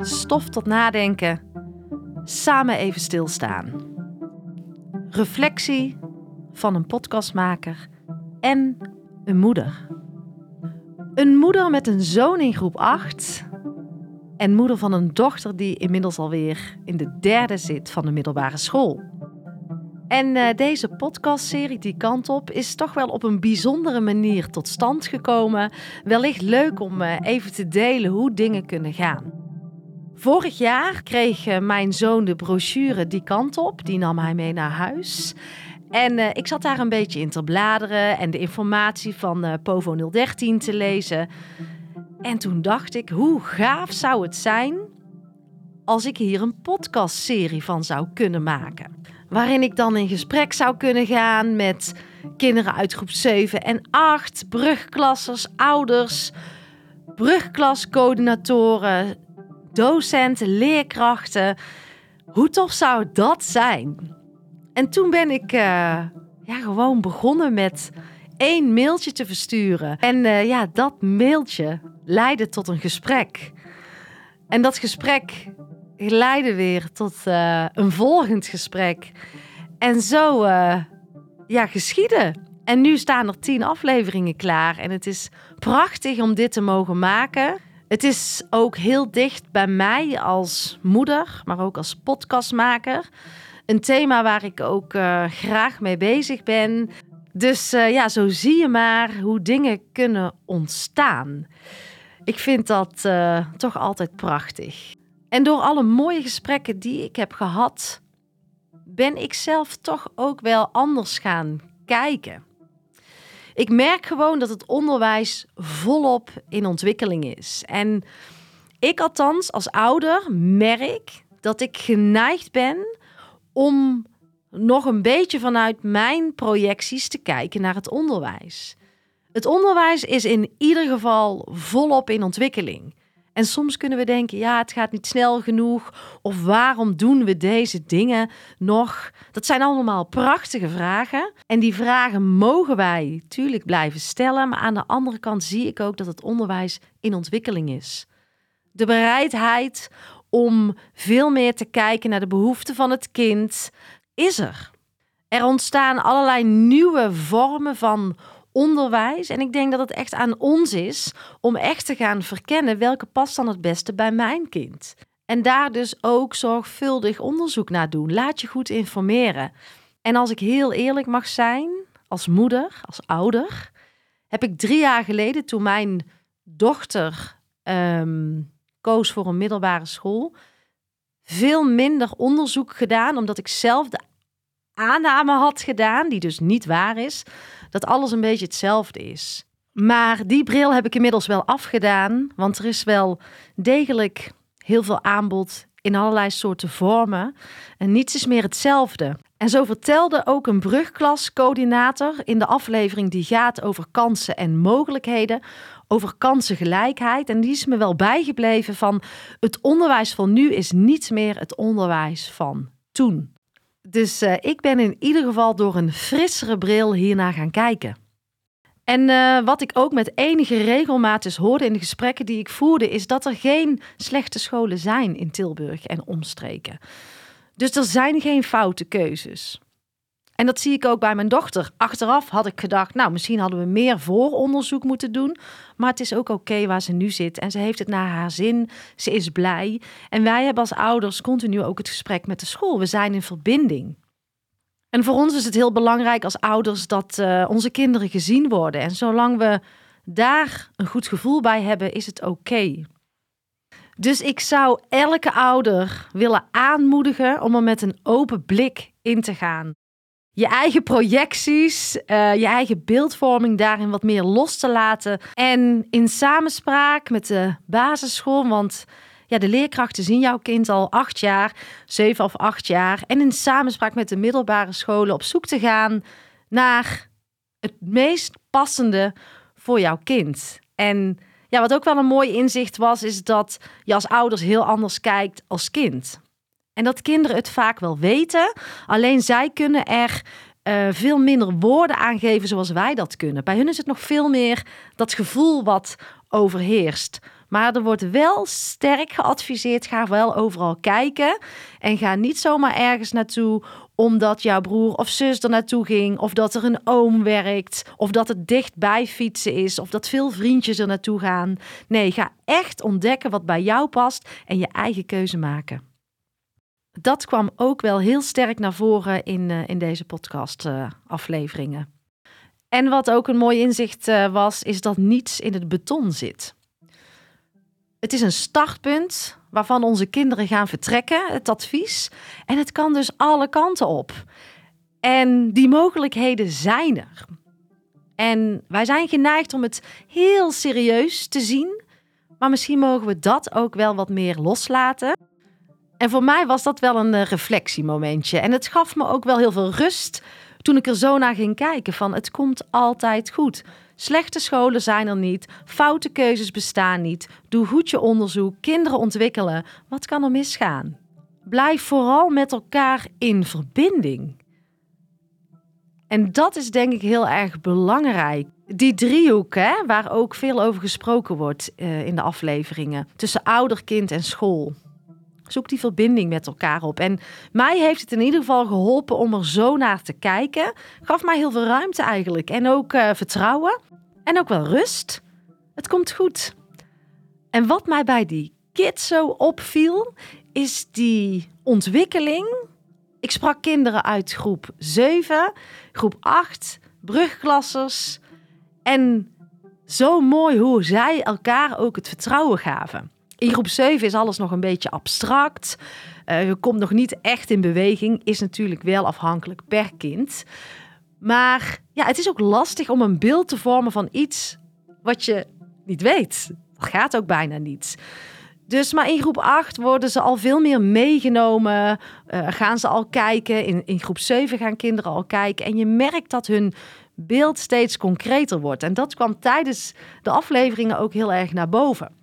stof tot nadenken, samen even stilstaan. Reflectie van een podcastmaker en een moeder. Een moeder met een zoon in groep 8 en moeder van een dochter die inmiddels alweer in de derde zit van de middelbare school. En uh, deze podcastserie Die Kant Op is toch wel op een bijzondere manier tot stand gekomen. Wellicht leuk om uh, even te delen hoe dingen kunnen gaan. Vorig jaar kreeg uh, mijn zoon de brochure Die Kant Op. Die nam hij mee naar huis. En ik zat daar een beetje in te bladeren en de informatie van Povo 013 te lezen. En toen dacht ik, hoe gaaf zou het zijn als ik hier een podcastserie van zou kunnen maken waarin ik dan in gesprek zou kunnen gaan met kinderen uit groep 7 en 8, brugklassers, ouders, brugklascoördinatoren, docenten, leerkrachten. Hoe tof zou dat zijn? En toen ben ik uh, ja, gewoon begonnen met één mailtje te versturen. En uh, ja, dat mailtje leidde tot een gesprek. En dat gesprek leidde weer tot uh, een volgend gesprek. En zo ja, geschieden. En nu staan er tien afleveringen klaar. En het is prachtig om dit te mogen maken. Het is ook heel dicht bij mij als moeder, maar ook als podcastmaker. Een thema waar ik ook uh, graag mee bezig ben. Dus ja, zo zie je maar hoe dingen kunnen ontstaan. Ik vind dat toch altijd prachtig. En door alle mooie gesprekken die ik heb gehad, ben ik zelf toch ook wel anders gaan kijken. Ik merk gewoon dat het onderwijs volop in ontwikkeling is. En ik althans als ouder merk dat ik geneigd ben om nog een beetje vanuit mijn projecties te kijken naar het onderwijs. Het onderwijs is in ieder geval volop in ontwikkeling. En soms kunnen we denken, ja, het gaat niet snel genoeg. Of waarom doen we deze dingen nog? Dat zijn allemaal prachtige vragen. En die vragen mogen wij natuurlijk blijven stellen. Maar aan de andere kant zie ik ook dat het onderwijs in ontwikkeling is. De bereidheid om veel meer te kijken naar de behoeften van het kind is er. Er ontstaan allerlei nieuwe vormen van onderwijs. En ik denk dat het echt aan ons is om echt te gaan verkennen welke past dan het beste bij mijn kind. En daar dus ook zorgvuldig onderzoek naar doen. Laat je goed informeren. En als ik heel eerlijk mag zijn, als moeder, als ouder, heb ik drie jaar geleden, toen mijn dochter ehm, koos voor een middelbare school, veel minder onderzoek gedaan, omdat ik zelf de aanname had gedaan, die dus niet waar is, dat alles een beetje hetzelfde is. Maar die bril heb ik inmiddels wel afgedaan, want er is wel degelijk heel veel aanbod in allerlei soorten vormen en niets is meer hetzelfde. En zo vertelde ook een brugklascoördinator in de aflevering die gaat over kansen en mogelijkheden, over kansengelijkheid. En die is me wel bijgebleven van het onderwijs van nu is niet meer het onderwijs van toen. Dus uh, ik ben in ieder geval door een frissere bril hiernaar gaan kijken. En uh, wat ik ook met enige regelmaat dus hoorde in de gesprekken die ik voerde, is dat er geen slechte scholen zijn in Tilburg en omstreken. Dus er zijn geen foute keuzes. En dat zie ik ook bij mijn dochter. Achteraf had ik gedacht, nou, misschien hadden we meer vooronderzoek moeten doen. Maar het is ook oké waar ze nu zit. En ze heeft het naar haar zin. Ze is blij. En wij hebben als ouders continu ook het gesprek met de school. We zijn in verbinding. En voor ons is het heel belangrijk als ouders dat uh, onze kinderen gezien worden. En zolang we daar een goed gevoel bij hebben, is het oké. Dus ik zou elke ouder willen aanmoedigen om er met een open blik in te gaan je eigen projecties, uh, je eigen beeldvorming daarin wat meer los te laten. En in samenspraak met de basisschool, want ja, de leerkrachten zien jouw kind al acht jaar, zeven of acht jaar. En in samenspraak met de middelbare scholen op zoek te gaan naar het meest passende voor jouw kind. En ja, wat ook wel een mooi inzicht was, is dat je als ouders heel anders kijkt als kind. En dat kinderen het vaak wel weten, alleen zij kunnen er uh, veel minder woorden aangeven zoals wij dat kunnen. Bij hun is het nog veel meer dat gevoel wat overheerst. Maar er wordt wel sterk geadviseerd: ga wel overal kijken. En ga niet zomaar ergens naartoe omdat jouw broer of zus er naartoe ging, of dat er een oom werkt, of dat het dichtbij fietsen is, of dat veel vriendjes er naartoe gaan. Nee, ga echt ontdekken wat bij jou past en je eigen keuze maken. Dat kwam ook wel heel sterk naar voren in, uh, in deze podcast-afleveringen. Uh, en wat ook een mooi inzicht uh, was, is dat niets in het beton zit. Het is een startpunt waarvan onze kinderen gaan vertrekken, het advies. En het kan dus alle kanten op. En die mogelijkheden zijn er. En wij zijn geneigd om het heel serieus te zien, maar misschien mogen we dat ook wel wat meer loslaten. En voor mij was dat wel een uh, reflectiemomentje. En het gaf me ook wel heel veel rust toen ik er zo naar ging kijken van het komt altijd goed. Slechte scholen zijn er niet, foute keuzes bestaan niet. Doe goed je onderzoek, kinderen ontwikkelen. Wat kan er misgaan? Blijf vooral met elkaar in verbinding. En dat is denk ik heel erg belangrijk. Die driehoek, hè, waar ook veel over gesproken wordt uh, in de afleveringen, tussen ouder, kind en school. Zoek die verbinding met elkaar op. En mij heeft het in ieder geval geholpen om er zo naar te kijken. Gaf mij heel veel ruimte eigenlijk. En ook uh, vertrouwen. En ook wel rust. Het komt goed. En wat mij bij die kids zo opviel, is die ontwikkeling. Ik sprak kinderen uit groep 7, groep 8, brugklassers. En zo mooi hoe zij elkaar ook het vertrouwen gaven. In groep 7 is alles nog een beetje abstract. Uh, je komt nog niet echt in beweging. Is natuurlijk wel afhankelijk per kind. Maar ja, het is ook lastig om een beeld te vormen van iets wat je niet weet. Dat gaat ook bijna niet. Dus maar in groep 8 worden ze al veel meer meegenomen. Uh, gaan ze al kijken. In, in groep 7 gaan kinderen al kijken. En je merkt dat hun beeld steeds concreter wordt. En dat kwam tijdens de afleveringen ook heel erg naar boven.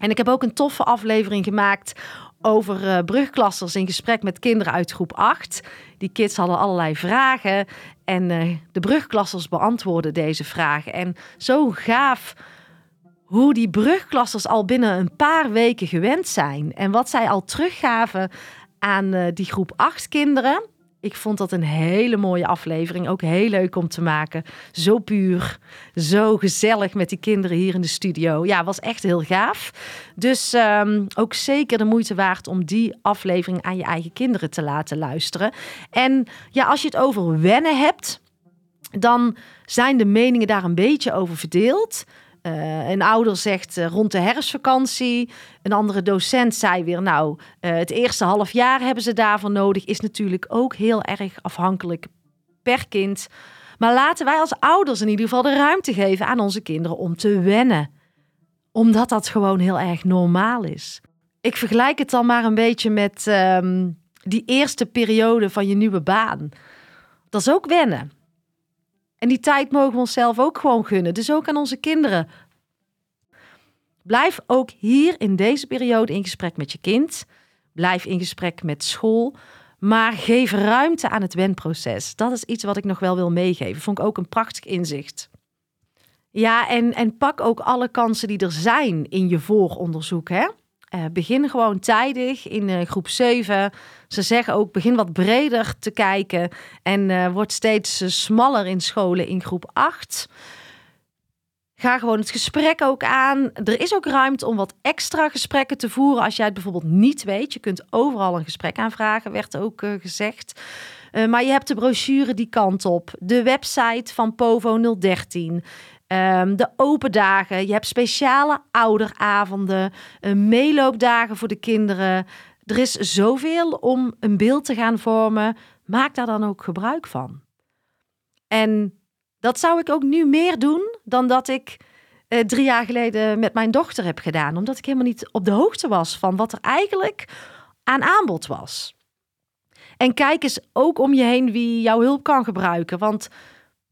En ik heb ook een toffe aflevering gemaakt over uh, brugklassers in gesprek met kinderen uit groep 8. Die kids hadden allerlei vragen en uh, de brugklassers beantwoorden deze vragen. En zo gaaf hoe die brugklassers al binnen een paar weken gewend zijn en wat zij al teruggaven aan uh, die groep 8 kinderen. Ik vond dat een hele mooie aflevering. Ook heel leuk om te maken. Zo puur, zo gezellig met die kinderen hier in de studio. Ja, was echt heel gaaf. Dus um, ook zeker de moeite waard om die aflevering aan je eigen kinderen te laten luisteren. En ja, als je het over wennen hebt, dan zijn de meningen daar een beetje over verdeeld. Uh, een ouder zegt uh, rond de herfstvakantie. Een andere docent zei weer, nou, uh, het eerste half jaar hebben ze daarvoor nodig. Is natuurlijk ook heel erg afhankelijk per kind. Maar laten wij als ouders in ieder geval de ruimte geven aan onze kinderen om te wennen. Omdat dat gewoon heel erg normaal is. Ik vergelijk het dan maar een beetje met um, die eerste periode van je nieuwe baan. Dat is ook wennen. En die tijd mogen we onszelf ook gewoon gunnen. Dus ook aan onze kinderen. Blijf ook hier in deze periode in gesprek met je kind. Blijf in gesprek met school. Maar geef ruimte aan het wenproces. Dat is iets wat ik nog wel wil meegeven. Vond ik ook een prachtig inzicht. Ja, en, en pak ook alle kansen die er zijn in je vooronderzoek. Hè? Uh, begin gewoon tijdig in uh, groep 7. Ze zeggen ook begin wat breder te kijken en uh, word steeds smaller in scholen in groep 8. Ga gewoon het gesprek ook aan. Er is ook ruimte om wat extra gesprekken te voeren als jij het bijvoorbeeld niet weet. Je kunt overal een gesprek aanvragen, werd ook gezegd. maar je hebt de brochure die kant op. De website van POVO 013. Um, de open dagen. Je hebt speciale ouderavonden. Uh, meeloopdagen voor de kinderen. Er is zoveel om een beeld te gaan vormen. Maak daar dan ook gebruik van. En dat zou ik ook nu meer doen dan dat ik uh, drie jaar geleden met mijn dochter heb gedaan. Omdat ik helemaal niet op de hoogte was van wat er eigenlijk aan aanbod was. En kijk eens ook om je heen wie jouw hulp kan gebruiken. Want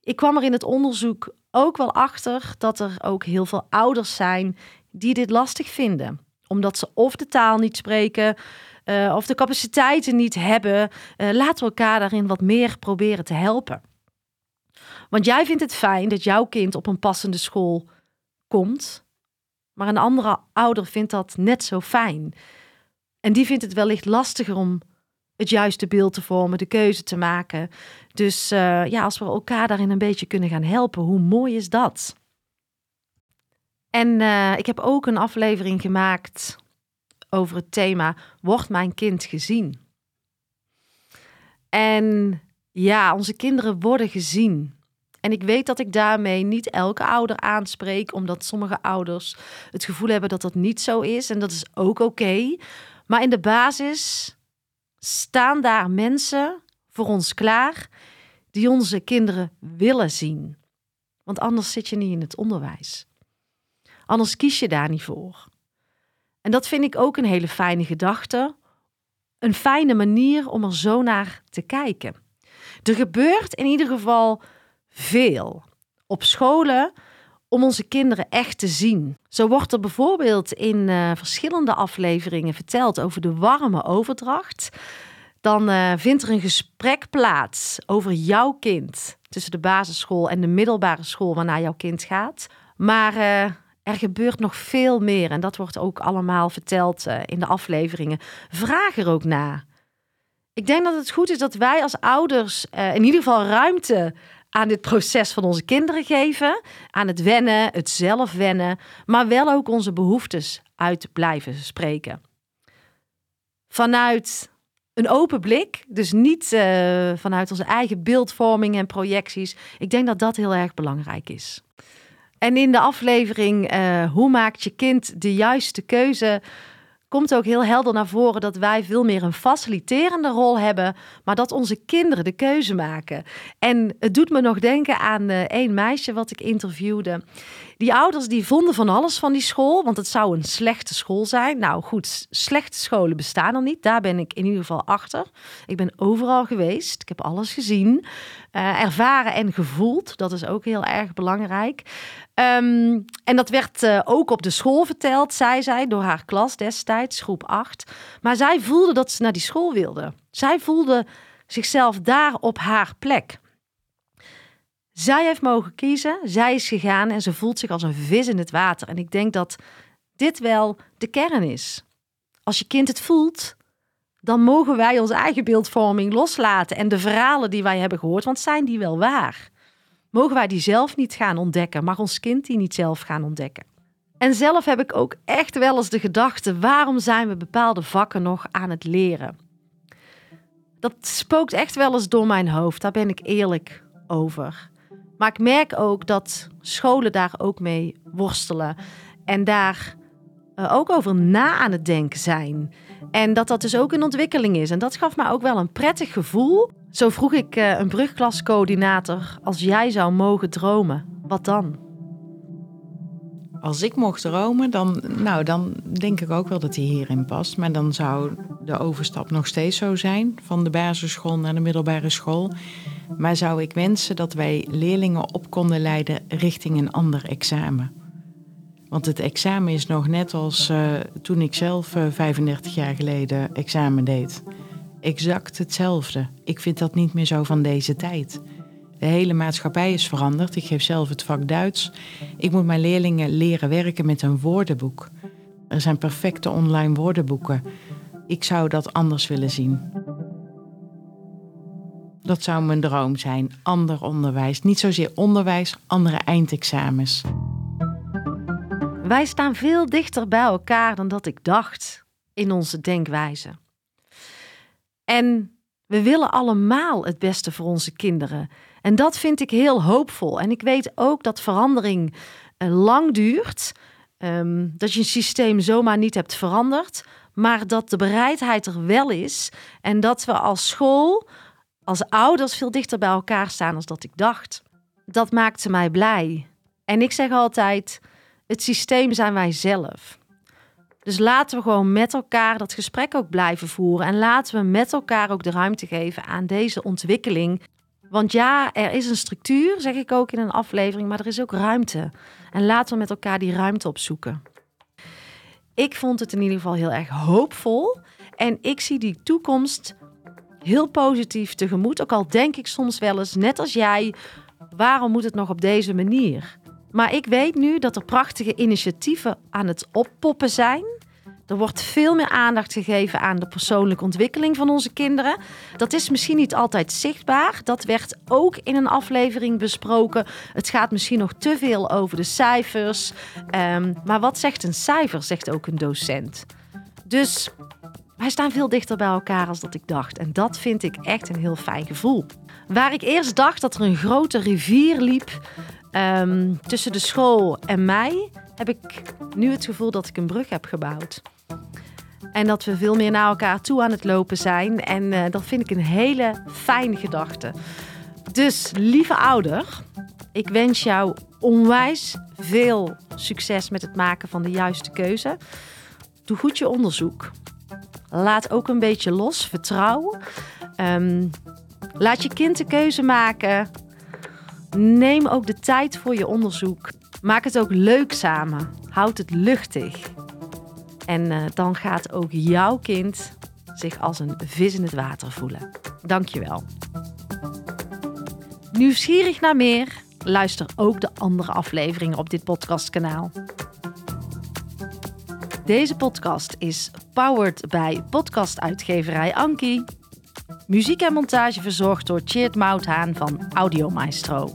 ik kwam er in het onderzoek ook wel achter dat er ook heel veel ouders zijn die dit lastig vinden. Omdat ze of de taal niet spreken uh, of de capaciteiten niet hebben. Uh, laten we elkaar daarin wat meer proberen te helpen. Want jij vindt het fijn dat jouw kind op een passende school komt. Maar een andere ouder vindt dat net zo fijn. En die vindt het wellicht lastiger om het juiste beeld te vormen, de keuze te maken. Dus uh, ja, als we elkaar daarin een beetje kunnen gaan helpen, hoe mooi is dat? En uh, ik heb ook een aflevering gemaakt over het thema: Wordt mijn kind gezien? En ja, onze kinderen worden gezien. En ik weet dat ik daarmee niet elke ouder aanspreek, omdat sommige ouders het gevoel hebben dat dat niet zo is. En dat is ook oké. Maar in de basis staan daar mensen voor ons klaar die onze kinderen willen zien. Want anders zit je niet in het onderwijs. Anders kies je daar niet voor. En dat vind ik ook een hele fijne gedachte. Een fijne manier om er zo naar te kijken. Er gebeurt in ieder geval veel op scholen om onze kinderen echt te zien. Zo wordt er bijvoorbeeld in uh, verschillende afleveringen verteld over de warme overdracht. Dan uh, vindt er een gesprek plaats over jouw kind tussen de basisschool en de middelbare school waarnaar jouw kind gaat. Maar uh, er gebeurt nog veel meer en dat wordt ook allemaal verteld in de afleveringen. Vraag er ook na. Ik denk dat het goed is dat wij als ouders in ieder geval ruimte aan dit proces van onze kinderen geven, aan het wennen, het zelf wennen, maar wel ook onze behoeftes uit blijven spreken. Vanuit een open blik, dus niet uh, vanuit onze eigen beeldvorming en projecties. Ik denk dat dat heel erg belangrijk is. En in de aflevering uh, Hoe maakt je kind de juiste keuze? Komt ook heel helder naar voren dat wij veel meer een faciliterende rol hebben, maar dat onze kinderen de keuze maken. En het doet me nog denken aan één meisje wat ik interviewde. Die ouders die vonden van alles van die school, want het zou een slechte school zijn. Nou goed, slechte scholen bestaan er niet. Daar ben ik in ieder geval achter. Ik ben overal geweest. Ik heb alles gezien, uh, ervaren en gevoeld. Dat is ook heel erg belangrijk. Um, en dat werd uh, ook op de school verteld, zei zij, door haar klas destijds, groep 8. Maar zij voelde dat ze naar die school wilde. Zij voelde zichzelf daar op haar plek. Zij heeft mogen kiezen, zij is gegaan en ze voelt zich als een vis in het water. En ik denk dat dit wel de kern is. Als je kind het voelt, dan mogen wij onze eigen beeldvorming loslaten en de verhalen die wij hebben gehoord, want zijn die wel waar? Mogen wij die zelf niet gaan ontdekken? Mag ons kind die niet zelf gaan ontdekken? En zelf heb ik ook echt wel eens de gedachte: waarom zijn we bepaalde vakken nog aan het leren? Dat spookt echt wel eens door mijn hoofd, daar ben ik eerlijk over. Maar ik merk ook dat scholen daar ook mee worstelen en daar uh, ook over na aan het denken zijn. En dat dat dus ook een ontwikkeling is. En dat gaf me ook wel een prettig gevoel. Zo vroeg ik uh, een brugklascoördinator: als jij zou mogen dromen, wat dan? Als ik mocht dromen, dan, nou, dan denk ik ook wel dat hij hierin past. Maar dan zou de overstap nog steeds zo zijn van de basisschool naar de middelbare school. Maar zou ik wensen dat wij leerlingen op konden leiden richting een ander examen. Want het examen is nog net als uh, toen ik zelf uh, 35 jaar geleden examen deed. Exact hetzelfde. Ik vind dat niet meer zo van deze tijd. De hele maatschappij is veranderd. Ik geef zelf het vak Duits. Ik moet mijn leerlingen leren werken met een woordenboek. Er zijn perfecte online woordenboeken. Ik zou dat anders willen zien. Dat zou mijn droom zijn. Ander onderwijs. Niet zozeer onderwijs, andere eindexamens. Wij staan veel dichter bij elkaar dan dat ik dacht in onze denkwijze. En we willen allemaal het beste voor onze kinderen. En dat vind ik heel hoopvol. En ik weet ook dat verandering uh, lang duurt. Um, dat je een systeem zomaar niet hebt veranderd. Maar dat de bereidheid er wel is. En dat we als school, als ouders veel dichter bij elkaar staan dan dat ik dacht. Dat maakte mij blij. En ik zeg altijd: het systeem zijn wij zelf. Dus laten we gewoon met elkaar dat gesprek ook blijven voeren. En laten we met elkaar ook de ruimte geven aan deze ontwikkeling. Want ja, er is een structuur, zeg ik ook in een aflevering, maar er is ook ruimte. En laten we met elkaar die ruimte opzoeken. Ik vond het in ieder geval heel erg hoopvol. En ik zie die toekomst heel positief tegemoet. Ook al denk ik soms wel eens, net als jij, waarom moet het nog op deze manier? Maar ik weet nu dat er prachtige initiatieven aan het oppoppen zijn. Er wordt veel meer aandacht gegeven aan de persoonlijke ontwikkeling van onze kinderen. Dat is misschien niet altijd zichtbaar. Dat werd ook in een aflevering besproken. Het gaat misschien nog te veel over de cijfers. Ehm, maar wat zegt een cijfer, zegt ook een docent. Dus wij staan veel dichter bij elkaar als dat ik dacht. En dat vind ik echt een heel fijn gevoel. Waar ik eerst dacht dat er een grote rivier liep ehm, tussen de school en mij, heb ik nu het gevoel dat ik een brug heb gebouwd. En dat we veel meer naar elkaar toe aan het lopen zijn. En uh, dat vind ik een hele fijne gedachte. Dus, lieve ouder, ik wens jou onwijs veel succes met het maken van de juiste keuze. Doe goed je onderzoek. Laat ook een beetje los, vertrouw. Um, laat je kind de keuze maken. Neem ook de tijd voor je onderzoek. Maak het ook leuk samen. Houd het luchtig. En uh, dan gaat ook jouw kind zich als een vis in het water voelen. Dankjewel. Nieuwsgierig naar meer? Luister ook de andere afleveringen op dit podcastkanaal. Deze podcast is powered bij podcastuitgeverij Anki. Muziek en montage verzorgd door Cheert Mouthaan van Audio Maestro.